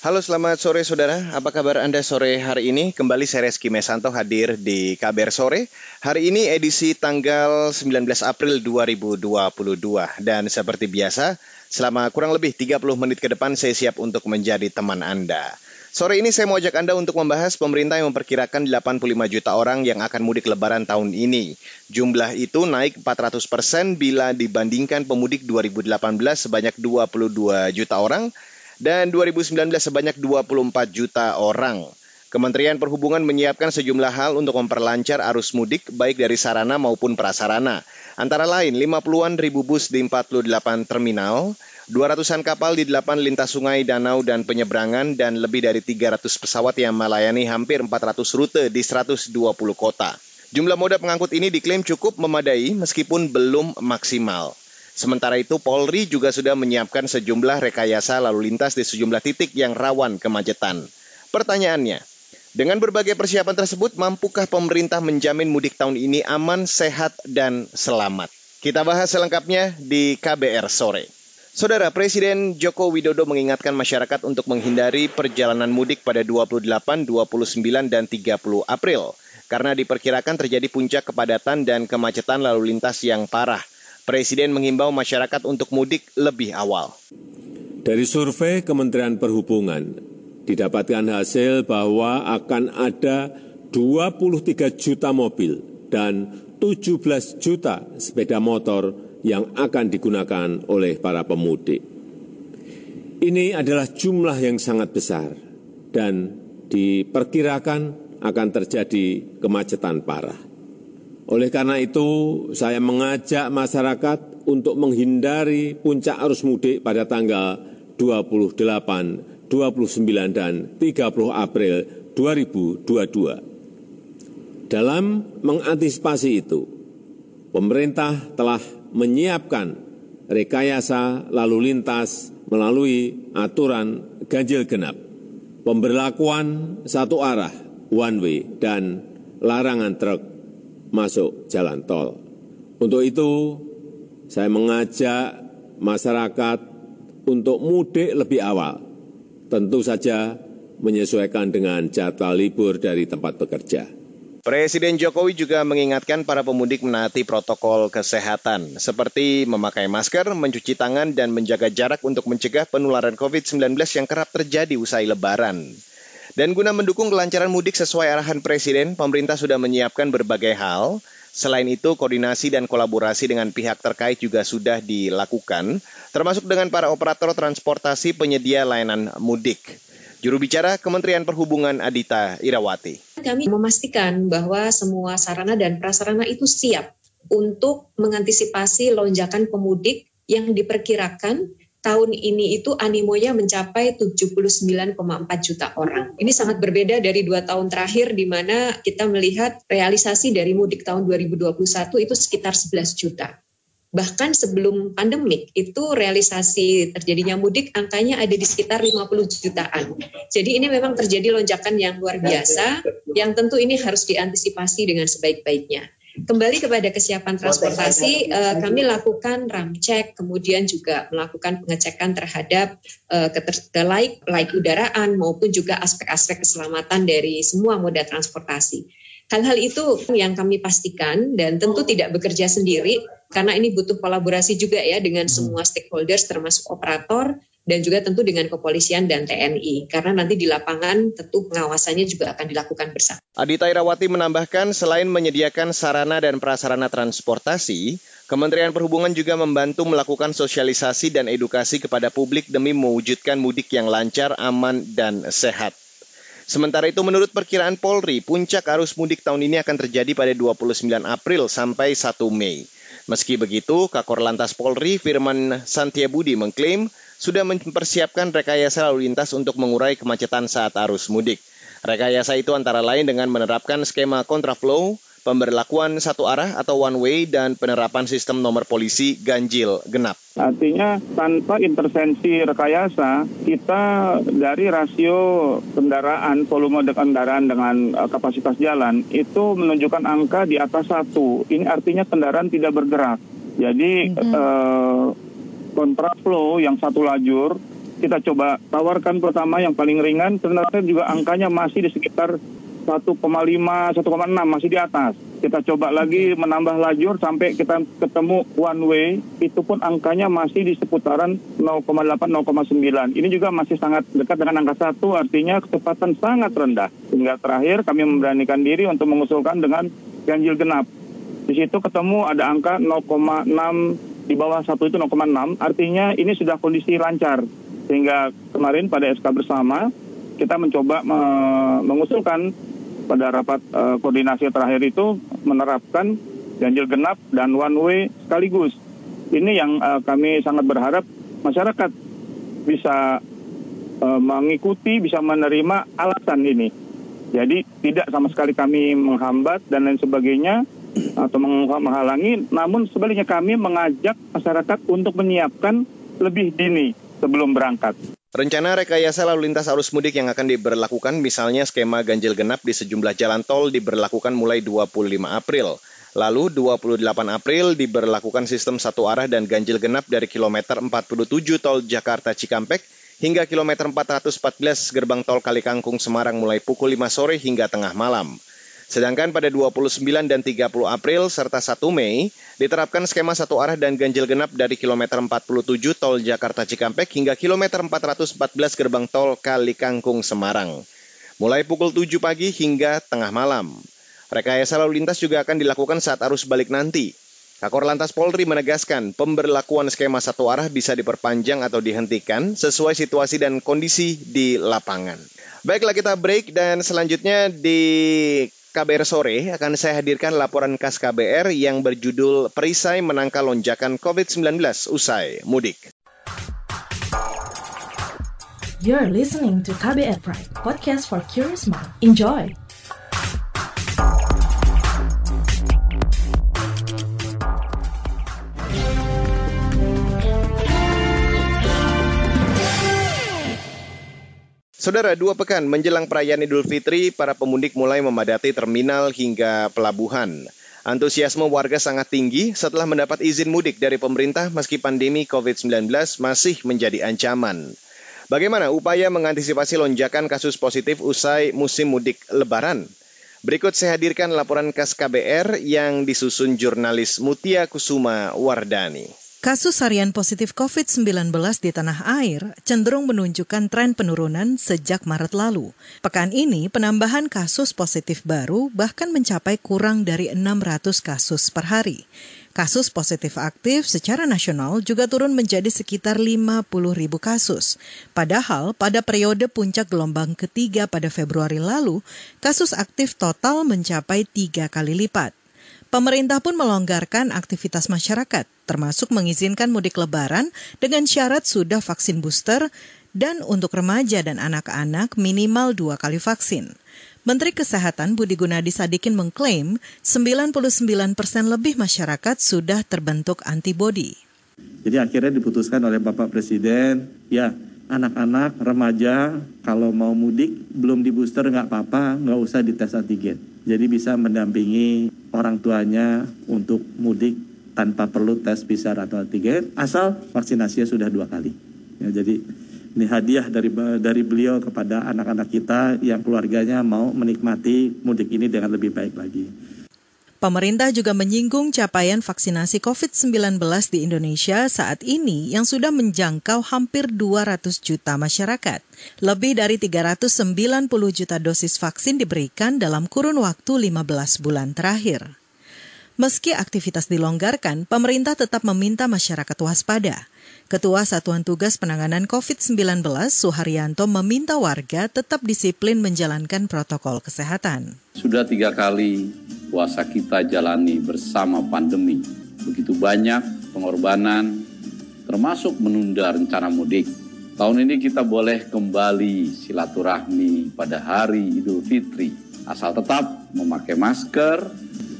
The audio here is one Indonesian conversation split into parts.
Halo selamat sore saudara, apa kabar Anda sore hari ini? Kembali saya Reski Mesanto hadir di KBR Sore. Hari ini edisi tanggal 19 April 2022 dan seperti biasa selama kurang lebih 30 menit ke depan saya siap untuk menjadi teman Anda. Sore ini saya mau ajak Anda untuk membahas pemerintah yang memperkirakan 85 juta orang yang akan mudik lebaran tahun ini. Jumlah itu naik 400 persen bila dibandingkan pemudik 2018 sebanyak 22 juta orang dan 2019 sebanyak 24 juta orang. Kementerian Perhubungan menyiapkan sejumlah hal untuk memperlancar arus mudik baik dari sarana maupun prasarana. Antara lain 50-an ribu bus di 48 terminal, 200-an kapal di 8 lintas sungai, danau, dan penyeberangan, dan lebih dari 300 pesawat yang melayani hampir 400 rute di 120 kota. Jumlah moda pengangkut ini diklaim cukup memadai meskipun belum maksimal. Sementara itu Polri juga sudah menyiapkan sejumlah rekayasa lalu lintas di sejumlah titik yang rawan kemacetan. Pertanyaannya, dengan berbagai persiapan tersebut, mampukah pemerintah menjamin mudik tahun ini aman, sehat, dan selamat? Kita bahas selengkapnya di KBR sore. Saudara Presiden Joko Widodo mengingatkan masyarakat untuk menghindari perjalanan mudik pada 28, 29, dan 30 April karena diperkirakan terjadi puncak kepadatan dan kemacetan lalu lintas yang parah. Presiden mengimbau masyarakat untuk mudik lebih awal. Dari survei Kementerian Perhubungan, didapatkan hasil bahwa akan ada 23 juta mobil dan 17 juta sepeda motor yang akan digunakan oleh para pemudik. Ini adalah jumlah yang sangat besar dan diperkirakan akan terjadi kemacetan parah. Oleh karena itu, saya mengajak masyarakat untuk menghindari puncak arus mudik pada tanggal 28, 29, dan 30 April 2022. Dalam mengantisipasi itu, pemerintah telah menyiapkan rekayasa lalu lintas melalui aturan ganjil genap, pemberlakuan satu arah one way, dan larangan truk masuk jalan tol. Untuk itu, saya mengajak masyarakat untuk mudik lebih awal. Tentu saja menyesuaikan dengan jadwal libur dari tempat bekerja. Presiden Jokowi juga mengingatkan para pemudik menaati protokol kesehatan, seperti memakai masker, mencuci tangan, dan menjaga jarak untuk mencegah penularan COVID-19 yang kerap terjadi usai lebaran. Dan guna mendukung kelancaran mudik sesuai arahan Presiden, pemerintah sudah menyiapkan berbagai hal. Selain itu, koordinasi dan kolaborasi dengan pihak terkait juga sudah dilakukan, termasuk dengan para operator transportasi penyedia layanan mudik. Juru bicara Kementerian Perhubungan Adita Irawati. Kami memastikan bahwa semua sarana dan prasarana itu siap untuk mengantisipasi lonjakan pemudik yang diperkirakan tahun ini itu animonya mencapai 79,4 juta orang. Ini sangat berbeda dari dua tahun terakhir di mana kita melihat realisasi dari mudik tahun 2021 itu sekitar 11 juta. Bahkan sebelum pandemik itu realisasi terjadinya mudik angkanya ada di sekitar 50 jutaan. Jadi ini memang terjadi lonjakan yang luar biasa yang tentu ini harus diantisipasi dengan sebaik-baiknya. Kembali kepada kesiapan transportasi, uh, kami lakukan ram check, kemudian juga melakukan pengecekan terhadap uh, laik, laik udaraan maupun juga aspek-aspek keselamatan dari semua moda transportasi. Hal-hal itu yang kami pastikan dan tentu tidak bekerja sendiri karena ini butuh kolaborasi juga ya dengan semua stakeholders termasuk operator, dan juga tentu dengan kepolisian dan TNI karena nanti di lapangan tentu pengawasannya juga akan dilakukan bersama. Adita Irawati menambahkan selain menyediakan sarana dan prasarana transportasi, Kementerian Perhubungan juga membantu melakukan sosialisasi dan edukasi kepada publik demi mewujudkan mudik yang lancar, aman, dan sehat. Sementara itu menurut perkiraan Polri, puncak arus mudik tahun ini akan terjadi pada 29 April sampai 1 Mei. Meski begitu, Kakor Lantas Polri Firman Santiabudi mengklaim sudah mempersiapkan rekayasa lalu lintas untuk mengurai kemacetan saat arus mudik. Rekayasa itu antara lain dengan menerapkan skema kontraflow, pemberlakuan satu arah atau one way dan penerapan sistem nomor polisi ganjil genap. Artinya tanpa intervensi rekayasa, kita dari rasio kendaraan, volume kendaraan dengan uh, kapasitas jalan itu menunjukkan angka di atas satu. Ini artinya kendaraan tidak bergerak. Jadi mm-hmm. uh, kontraflow yang satu lajur kita coba tawarkan pertama yang paling ringan, ternyata juga angkanya masih di sekitar 1,5, 1,6 masih di atas. Kita coba lagi menambah lajur sampai kita ketemu one way, itu pun angkanya masih di seputaran 0,8, 0,9. Ini juga masih sangat dekat dengan angka satu, artinya kecepatan sangat rendah. Hingga terakhir kami memberanikan diri untuk mengusulkan dengan ganjil genap. Di situ ketemu ada angka 0,6 di bawah satu itu 0,6, artinya ini sudah kondisi lancar. Sehingga kemarin pada SK bersama kita mencoba mengusulkan pada rapat uh, koordinasi terakhir itu menerapkan ganjil genap dan one way sekaligus. Ini yang uh, kami sangat berharap masyarakat bisa uh, mengikuti, bisa menerima alasan ini. Jadi tidak sama sekali kami menghambat dan lain sebagainya atau menghalangi, namun sebaliknya kami mengajak masyarakat untuk menyiapkan lebih dini sebelum berangkat. Rencana rekayasa lalu lintas arus mudik yang akan diberlakukan misalnya skema ganjil genap di sejumlah jalan tol diberlakukan mulai 25 April. Lalu 28 April diberlakukan sistem satu arah dan ganjil genap dari kilometer 47 tol Jakarta Cikampek hingga kilometer 414 gerbang tol Kalikangkung Semarang mulai pukul 5 sore hingga tengah malam. Sedangkan pada 29 dan 30 April serta 1 Mei diterapkan skema satu arah dan ganjil genap dari kilometer 47 tol Jakarta Cikampek hingga kilometer 414 gerbang tol Kali Kangkung Semarang. Mulai pukul 7 pagi hingga tengah malam. Rekayasa lalu lintas juga akan dilakukan saat arus balik nanti. Kakor Lantas Polri menegaskan pemberlakuan skema satu arah bisa diperpanjang atau dihentikan sesuai situasi dan kondisi di lapangan. Baiklah kita break dan selanjutnya di KBR Sore akan saya hadirkan laporan khas KBR yang berjudul Perisai Menangkal Lonjakan COVID-19 Usai Mudik. You're listening to KBR Pride, podcast for curious mind. Enjoy! Saudara, dua pekan menjelang perayaan Idul Fitri, para pemudik mulai memadati terminal hingga pelabuhan. Antusiasme warga sangat tinggi setelah mendapat izin mudik dari pemerintah meski pandemi COVID-19 masih menjadi ancaman. Bagaimana upaya mengantisipasi lonjakan kasus positif usai musim mudik lebaran? Berikut saya hadirkan laporan khas KBR yang disusun jurnalis Mutia Kusuma Wardani. Kasus harian positif COVID-19 di tanah air cenderung menunjukkan tren penurunan sejak Maret lalu. Pekan ini penambahan kasus positif baru bahkan mencapai kurang dari 600 kasus per hari. Kasus positif aktif secara nasional juga turun menjadi sekitar 50 ribu kasus. Padahal pada periode puncak gelombang ketiga pada Februari lalu, kasus aktif total mencapai tiga kali lipat. Pemerintah pun melonggarkan aktivitas masyarakat, termasuk mengizinkan mudik lebaran dengan syarat sudah vaksin booster dan untuk remaja dan anak-anak minimal dua kali vaksin. Menteri Kesehatan Budi Gunadi Sadikin mengklaim 99 persen lebih masyarakat sudah terbentuk antibodi. Jadi akhirnya diputuskan oleh Bapak Presiden, ya anak-anak, remaja, kalau mau mudik belum di booster nggak apa-apa, nggak usah dites antigen. Jadi bisa mendampingi orang tuanya untuk mudik tanpa perlu tes PCR atau antigen, asal vaksinasinya sudah dua kali. Ya, jadi ini hadiah dari dari beliau kepada anak-anak kita yang keluarganya mau menikmati mudik ini dengan lebih baik lagi. Pemerintah juga menyinggung capaian vaksinasi COVID-19 di Indonesia saat ini yang sudah menjangkau hampir 200 juta masyarakat. Lebih dari 390 juta dosis vaksin diberikan dalam kurun waktu 15 bulan terakhir. Meski aktivitas dilonggarkan, pemerintah tetap meminta masyarakat waspada. Ketua Satuan Tugas Penanganan COVID-19 Suharyanto meminta warga tetap disiplin menjalankan protokol kesehatan. Sudah tiga kali puasa kita jalani bersama pandemi. Begitu banyak pengorbanan, termasuk menunda rencana mudik. Tahun ini kita boleh kembali silaturahmi pada hari Idul Fitri, asal tetap memakai masker,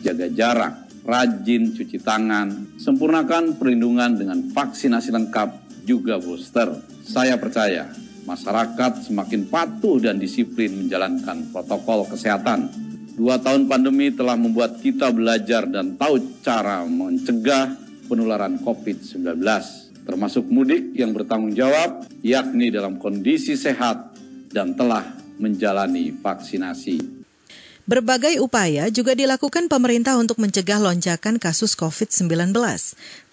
jaga jarak, rajin cuci tangan, sempurnakan perlindungan dengan vaksinasi lengkap juga booster. Saya percaya masyarakat semakin patuh dan disiplin menjalankan protokol kesehatan. Dua tahun pandemi telah membuat kita belajar dan tahu cara mencegah penularan COVID-19, termasuk mudik yang bertanggung jawab, yakni dalam kondisi sehat dan telah menjalani vaksinasi. Berbagai upaya juga dilakukan pemerintah untuk mencegah lonjakan kasus COVID-19,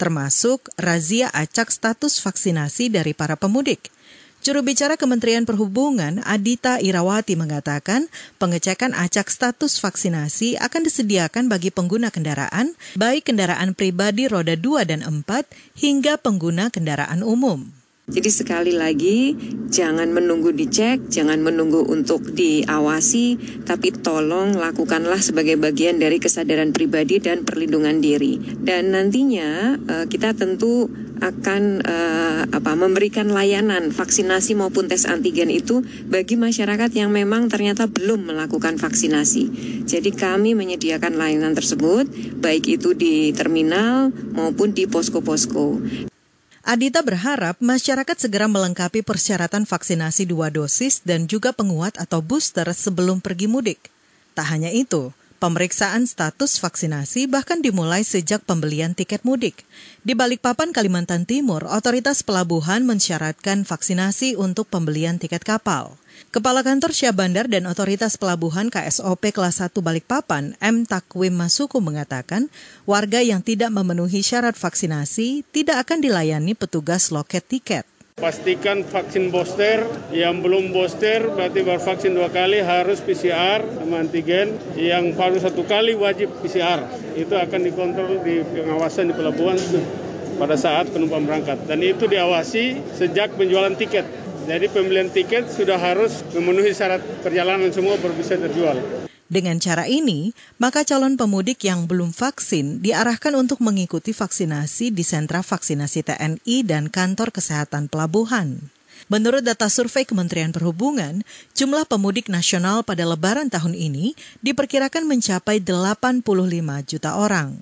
termasuk razia acak status vaksinasi dari para pemudik. Juru bicara Kementerian Perhubungan Adita Irawati mengatakan pengecekan acak status vaksinasi akan disediakan bagi pengguna kendaraan, baik kendaraan pribadi roda 2 dan 4 hingga pengguna kendaraan umum. Jadi sekali lagi jangan menunggu dicek, jangan menunggu untuk diawasi, tapi tolong lakukanlah sebagai bagian dari kesadaran pribadi dan perlindungan diri. Dan nantinya uh, kita tentu akan uh, apa memberikan layanan vaksinasi maupun tes antigen itu bagi masyarakat yang memang ternyata belum melakukan vaksinasi. Jadi kami menyediakan layanan tersebut baik itu di terminal maupun di posko-posko. Adita berharap masyarakat segera melengkapi persyaratan vaksinasi dua dosis dan juga penguat atau booster sebelum pergi mudik. Tak hanya itu, pemeriksaan status vaksinasi bahkan dimulai sejak pembelian tiket mudik. Di Balikpapan, Kalimantan Timur, otoritas pelabuhan mensyaratkan vaksinasi untuk pembelian tiket kapal. Kepala Kantor Syah Bandar dan Otoritas Pelabuhan KSOP kelas 1 Balikpapan, M. Takwim Masuku mengatakan, warga yang tidak memenuhi syarat vaksinasi tidak akan dilayani petugas loket tiket. Pastikan vaksin booster, yang belum booster berarti baru vaksin dua kali harus PCR sama antigen, yang baru satu kali wajib PCR. Itu akan dikontrol di pengawasan di pelabuhan pada saat penumpang berangkat. Dan itu diawasi sejak penjualan tiket. Jadi pembelian tiket sudah harus memenuhi syarat perjalanan semua baru bisa terjual. Dengan cara ini, maka calon pemudik yang belum vaksin diarahkan untuk mengikuti vaksinasi di sentra vaksinasi TNI dan kantor kesehatan pelabuhan. Menurut data survei Kementerian Perhubungan, jumlah pemudik nasional pada lebaran tahun ini diperkirakan mencapai 85 juta orang.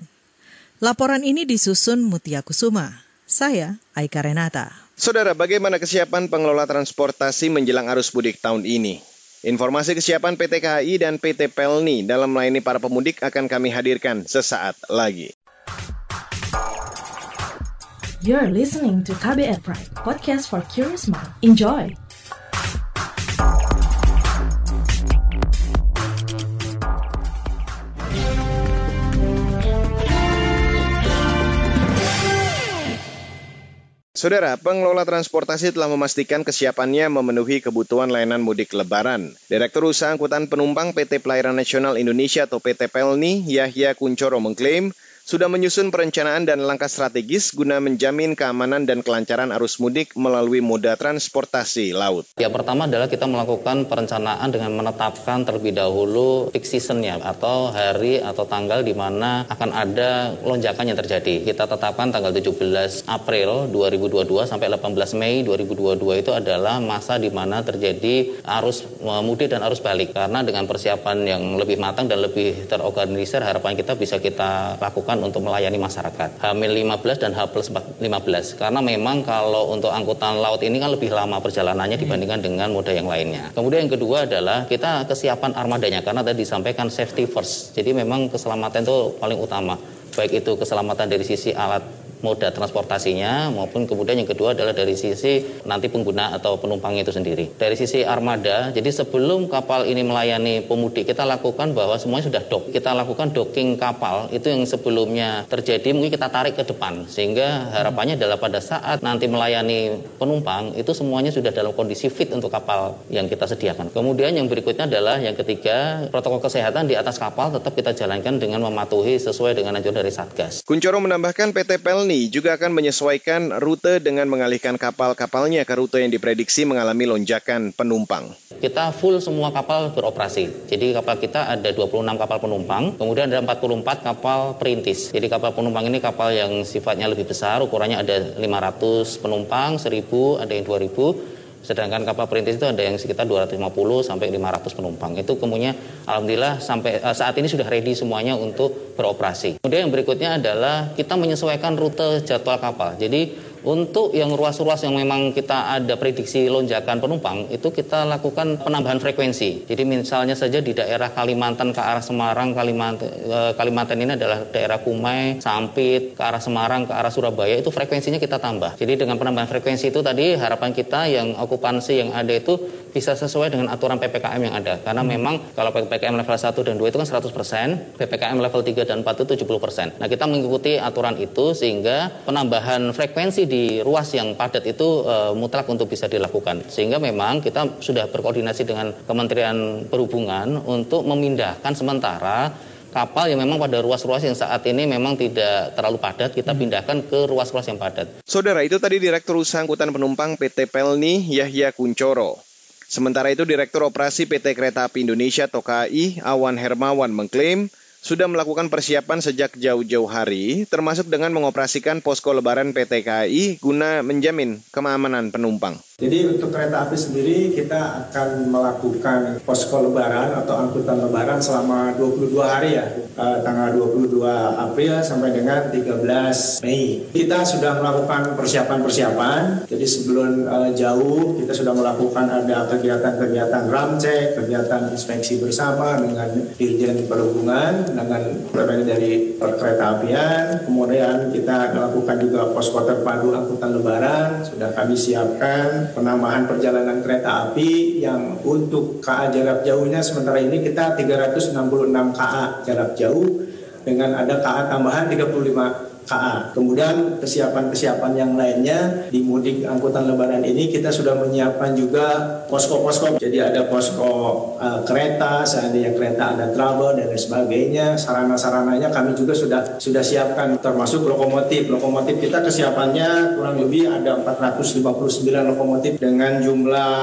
Laporan ini disusun Mutia Kusuma. Saya Aika Renata. Saudara, bagaimana kesiapan pengelola transportasi menjelang arus mudik tahun ini? Informasi kesiapan PT KAI dan PT Pelni dalam melayani para pemudik akan kami hadirkan sesaat lagi. You're listening to KBR Pride, podcast for curious mind. Enjoy! Saudara, pengelola transportasi telah memastikan kesiapannya memenuhi kebutuhan layanan mudik lebaran. Direktur Usaha Angkutan Penumpang PT Pelayaran Nasional Indonesia atau PT Pelni, Yahya Kuncoro mengklaim sudah menyusun perencanaan dan langkah strategis guna menjamin keamanan dan kelancaran arus mudik melalui moda transportasi laut. Yang pertama adalah kita melakukan perencanaan dengan menetapkan terlebih dahulu peak seasonnya atau hari atau tanggal di mana akan ada lonjakan yang terjadi. Kita tetapkan tanggal 17 April 2022 sampai 18 Mei 2022 itu adalah masa di mana terjadi arus mudik dan arus balik. Karena dengan persiapan yang lebih matang dan lebih terorganisir harapan kita bisa kita lakukan untuk melayani masyarakat. Hamil 15 dan H plus 15. Karena memang kalau untuk angkutan laut ini kan lebih lama perjalanannya dibandingkan dengan moda yang lainnya. Kemudian yang kedua adalah kita kesiapan armadanya karena tadi disampaikan safety first. Jadi memang keselamatan itu paling utama. Baik itu keselamatan dari sisi alat moda transportasinya maupun kemudian yang kedua adalah dari sisi nanti pengguna atau penumpang itu sendiri. Dari sisi armada, jadi sebelum kapal ini melayani pemudik kita lakukan bahwa semuanya sudah dock. Kita lakukan docking kapal itu yang sebelumnya terjadi mungkin kita tarik ke depan sehingga harapannya adalah pada saat nanti melayani penumpang itu semuanya sudah dalam kondisi fit untuk kapal yang kita sediakan. Kemudian yang berikutnya adalah yang ketiga protokol kesehatan di atas kapal tetap kita jalankan dengan mematuhi sesuai dengan anjuran dari Satgas. Kuncoro menambahkan PT PEL Pelni juga akan menyesuaikan rute dengan mengalihkan kapal-kapalnya ke rute yang diprediksi mengalami lonjakan penumpang. Kita full semua kapal beroperasi. Jadi kapal kita ada 26 kapal penumpang, kemudian ada 44 kapal perintis. Jadi kapal penumpang ini kapal yang sifatnya lebih besar, ukurannya ada 500 penumpang, 1000, ada yang 2000 Sedangkan kapal perintis itu ada yang sekitar 250 sampai 500 penumpang. Itu kemudian alhamdulillah sampai uh, saat ini sudah ready semuanya untuk beroperasi. Kemudian yang berikutnya adalah kita menyesuaikan rute jadwal kapal. Jadi untuk yang ruas-ruas yang memang kita ada prediksi lonjakan penumpang itu kita lakukan penambahan frekuensi. Jadi misalnya saja di daerah Kalimantan ke arah Semarang, Kalimantan, eh, Kalimantan ini adalah daerah Kumai, Sampit, ke arah Semarang, ke arah Surabaya itu frekuensinya kita tambah. Jadi dengan penambahan frekuensi itu tadi harapan kita yang okupansi yang ada itu bisa sesuai dengan aturan PPKM yang ada. Karena hmm. memang kalau PPKM level 1 dan 2 itu kan 100%, PPKM level 3 dan 4 itu 70%. Nah, kita mengikuti aturan itu sehingga penambahan frekuensi di di ruas yang padat itu e, mutlak untuk bisa dilakukan. Sehingga memang kita sudah berkoordinasi dengan Kementerian Perhubungan untuk memindahkan sementara kapal yang memang pada ruas-ruas yang saat ini memang tidak terlalu padat, kita hmm. pindahkan ke ruas-ruas yang padat. Saudara, itu tadi Direktur Usaha Angkutan Penumpang PT Pelni Yahya Kuncoro. Sementara itu Direktur Operasi PT Kereta Api Indonesia Tokai Awan Hermawan mengklaim sudah melakukan persiapan sejak jauh-jauh hari, termasuk dengan mengoperasikan posko lebaran PT KAI guna menjamin keamanan penumpang. Jadi untuk kereta api sendiri kita akan melakukan posko lebaran atau angkutan lebaran selama 22 hari ya, eh, tanggal 22 April sampai dengan 13 Mei. Kita sudah melakukan persiapan-persiapan, jadi sebelum eh, jauh kita sudah melakukan ada kegiatan-kegiatan ramcek, kegiatan inspeksi bersama dengan Dirjen Perhubungan, dengan dari perkereta apian, kemudian kita melakukan juga posko terpadu angkutan lebaran, sudah kami siapkan penambahan perjalanan kereta api yang untuk KA jarak jauhnya sementara ini kita 366 KA jarak jauh dengan ada KA tambahan 35 KA. Kemudian kesiapan-kesiapan yang lainnya di mudik angkutan lebaran ini kita sudah menyiapkan juga posko-posko. Jadi ada posko uh, kereta, seandainya kereta ada trouble dan lain sebagainya. Sarana-sarananya kami juga sudah sudah siapkan termasuk lokomotif. Lokomotif kita kesiapannya kurang lebih ada 459 lokomotif dengan jumlah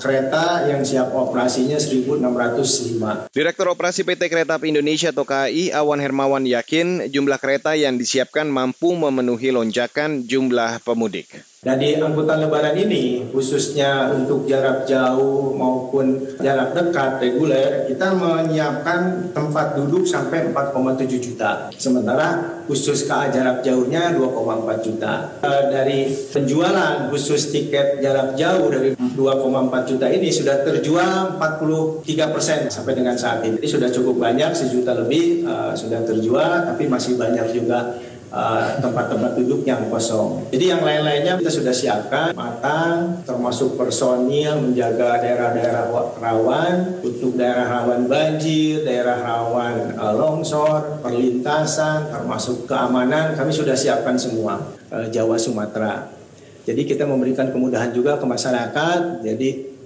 kereta yang siap operasinya 1605. Direktur Operasi PT Kereta Api Indonesia atau KAI Awan Hermawan yakin jumlah kereta yang disiapkan mampu memenuhi lonjakan jumlah pemudik. Dan di angkutan lebaran ini, khususnya untuk jarak jauh maupun jarak dekat reguler, kita menyiapkan tempat duduk sampai 4,7 juta. Sementara khusus KA jarak jauhnya 2,4 juta. E, dari penjualan khusus tiket jarak jauh dari 2,4 juta ini sudah terjual 43 persen sampai dengan saat ini. Jadi sudah cukup banyak, sejuta lebih uh, sudah terjual, tapi masih banyak juga tempat-tempat uh, duduk yang kosong. Jadi yang lain-lainnya kita sudah siapkan matang, termasuk personil menjaga daerah-daerah rawan, untuk daerah rawan banjir, daerah rawan uh, longsor, perlintasan, termasuk keamanan, kami sudah siapkan semua uh, Jawa Sumatera. Jadi kita memberikan kemudahan juga ke masyarakat. Jadi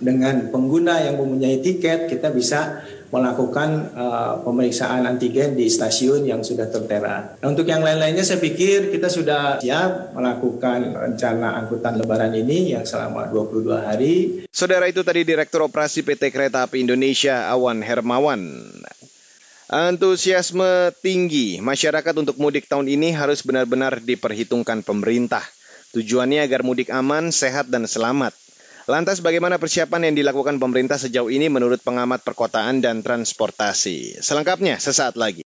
dengan pengguna yang mempunyai tiket kita bisa melakukan uh, pemeriksaan antigen di stasiun yang sudah tertera. Nah, untuk yang lain-lainnya saya pikir kita sudah siap melakukan rencana angkutan lebaran ini yang selama 22 hari. Saudara itu tadi Direktur Operasi PT Kereta Api Indonesia Awan Hermawan. Antusiasme tinggi masyarakat untuk mudik tahun ini harus benar-benar diperhitungkan pemerintah. Tujuannya agar mudik aman, sehat, dan selamat. Lantas bagaimana persiapan yang dilakukan pemerintah sejauh ini menurut pengamat perkotaan dan transportasi? Selengkapnya sesaat lagi.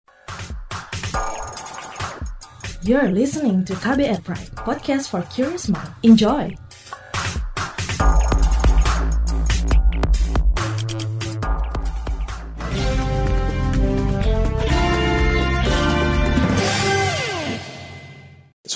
You're listening to KBR Pride, podcast for curious mind. Enjoy!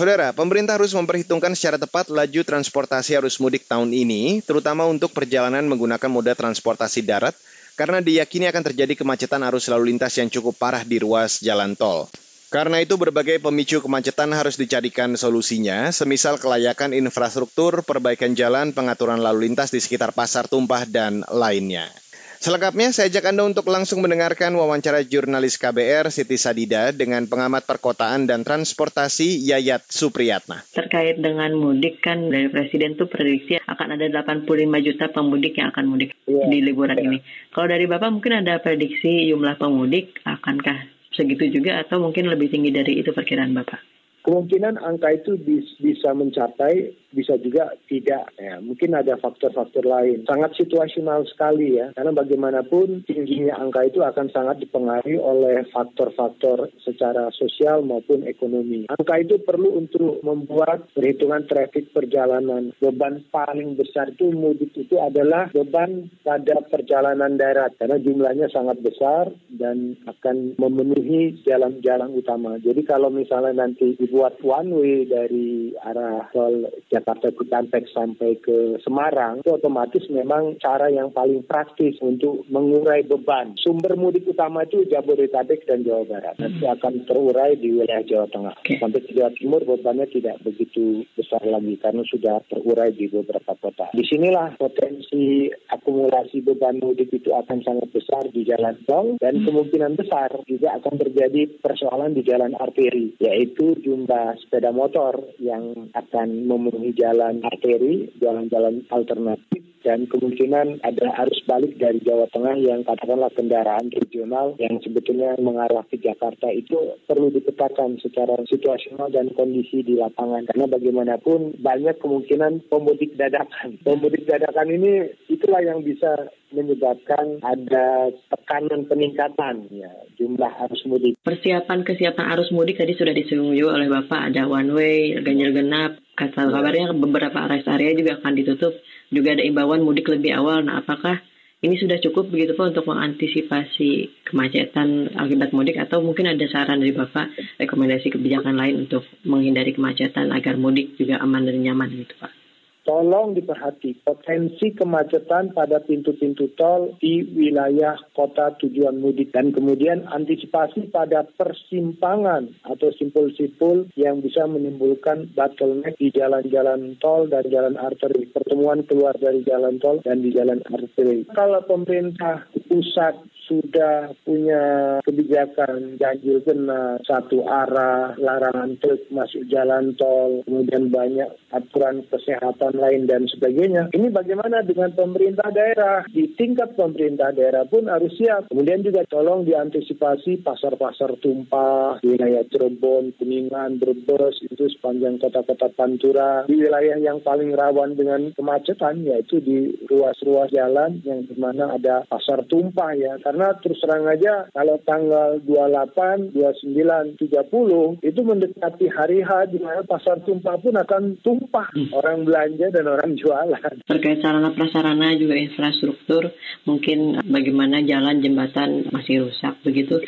Saudara, pemerintah harus memperhitungkan secara tepat laju transportasi arus mudik tahun ini, terutama untuk perjalanan menggunakan moda transportasi darat, karena diyakini akan terjadi kemacetan arus lalu lintas yang cukup parah di ruas jalan tol. Karena itu berbagai pemicu kemacetan harus dicarikan solusinya, semisal kelayakan infrastruktur, perbaikan jalan, pengaturan lalu lintas di sekitar pasar tumpah, dan lainnya. Selengkapnya saya ajak Anda untuk langsung mendengarkan wawancara jurnalis KBR Siti Sadida dengan pengamat perkotaan dan transportasi Yayat Supriyatna. Terkait dengan mudik kan dari Presiden tuh prediksi akan ada 85 juta pemudik yang akan mudik yeah. di liburan yeah. ini. Kalau dari Bapak mungkin ada prediksi jumlah pemudik akankah segitu juga atau mungkin lebih tinggi dari itu perkiraan Bapak? Kemungkinan angka itu bisa mencapai bisa juga tidak. Ya, mungkin ada faktor-faktor lain. Sangat situasional sekali ya, karena bagaimanapun tingginya angka itu akan sangat dipengaruhi oleh faktor-faktor secara sosial maupun ekonomi. Angka itu perlu untuk membuat perhitungan trafik perjalanan. Beban paling besar itu mudik itu adalah beban pada perjalanan darat karena jumlahnya sangat besar dan akan memenuhi jalan-jalan utama. Jadi kalau misalnya nanti dibuat one way dari arah tol Jakarta Cikampek sampai ke Semarang, itu otomatis memang cara yang paling praktis untuk mengurai beban. Sumber mudik utama itu Jabodetabek dan Jawa Barat. Nanti hmm. akan terurai di wilayah Jawa Tengah. Sampai ke Jawa Timur bebannya tidak begitu besar lagi karena sudah terurai di beberapa kota. Di sinilah potensi akumulasi beban mudik itu akan sangat besar di jalan tol dan hmm. kemungkinan besar juga akan terjadi persoalan di jalan arteri, yaitu jumlah sepeda motor yang akan memenuhi jalan arteri, jalan-jalan alternatif dan kemungkinan ada arus balik dari Jawa Tengah yang katakanlah kendaraan regional yang sebetulnya mengarah ke Jakarta itu perlu dipetakan secara situasional dan kondisi di lapangan karena bagaimanapun banyak kemungkinan pemudik dadakan. Pemudik dadakan ini itulah yang bisa menyebabkan ada tekanan peningkatan ya jumlah arus mudik. Persiapan kesiapan arus mudik tadi sudah disinggung oleh Bapak ada one way, ganjil genap, kabarnya beberapa rest area juga akan ditutup juga ada imbauan mudik lebih awal. Nah, apakah ini sudah cukup begitu Pak untuk mengantisipasi kemacetan akibat mudik atau mungkin ada saran dari Bapak rekomendasi kebijakan lain untuk menghindari kemacetan agar mudik juga aman dan nyaman gitu Pak? Tolong diperhati potensi kemacetan pada pintu-pintu tol di wilayah kota tujuan mudik. Dan kemudian antisipasi pada persimpangan atau simpul-simpul yang bisa menimbulkan bottleneck di jalan-jalan tol dan jalan arteri. Pertemuan keluar dari jalan tol dan di jalan arteri. Kalau pemerintah pusat sudah punya kebijakan ganjil genap satu arah, larangan truk masuk jalan tol, kemudian banyak aturan kesehatan lain dan sebagainya. Ini bagaimana dengan pemerintah daerah? Di tingkat pemerintah daerah pun harus siap. Kemudian juga tolong diantisipasi pasar-pasar tumpah, wilayah Cirebon, Kuningan, Brebes, itu sepanjang kota-kota Pantura. Di wilayah yang paling rawan dengan kemacetan, yaitu di ruas-ruas jalan yang di mana ada pasar tumpah ya. Karena karena terus terang aja kalau tanggal 28, 29, 30 itu mendekati hari H di mana pasar tumpah pun akan tumpah hmm. orang belanja dan orang jualan. Terkait sarana prasarana juga infrastruktur, mungkin bagaimana jalan jembatan masih rusak begitu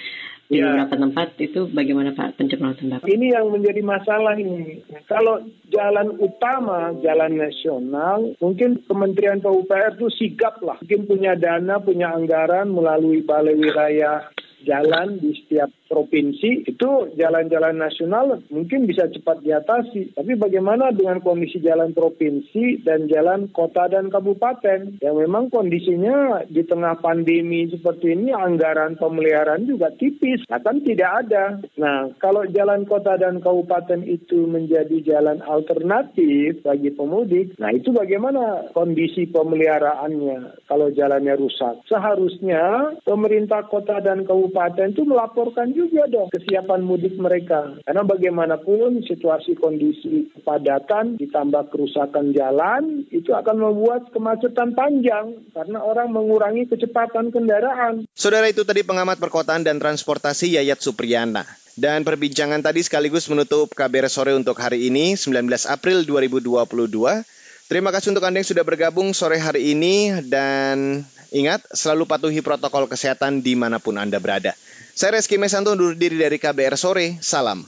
di ya. beberapa tempat itu bagaimana Pak pencematan Bapak? Ini yang menjadi masalah ini. Kalau jalan utama, jalan nasional, mungkin Kementerian PUPR itu sigap lah. Mungkin punya dana, punya anggaran melalui balai wilayah jalan di setiap provinsi itu jalan-jalan nasional mungkin bisa cepat diatasi. Tapi bagaimana dengan kondisi jalan provinsi dan jalan kota dan kabupaten yang memang kondisinya di tengah pandemi seperti ini anggaran pemeliharaan juga tipis, akan tidak ada. Nah, kalau jalan kota dan kabupaten itu menjadi jalan alternatif bagi pemudik, nah itu bagaimana kondisi pemeliharaannya kalau jalannya rusak? Seharusnya pemerintah kota dan kabupaten itu melaporkan juga dong kesiapan mudik mereka. Karena bagaimanapun situasi kondisi kepadatan ditambah kerusakan jalan itu akan membuat kemacetan panjang karena orang mengurangi kecepatan kendaraan. Saudara itu tadi pengamat perkotaan dan transportasi Yayat Supriyana. Dan perbincangan tadi sekaligus menutup KBR sore untuk hari ini 19 April 2022. Terima kasih untuk Anda yang sudah bergabung sore hari ini dan ingat selalu patuhi protokol kesehatan di mana pun Anda berada. Saya Reski Mesanto undur diri dari KBR Sore. Salam.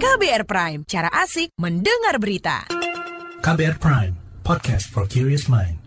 KBR Prime, cara asik mendengar berita. KBR Prime, podcast for curious mind.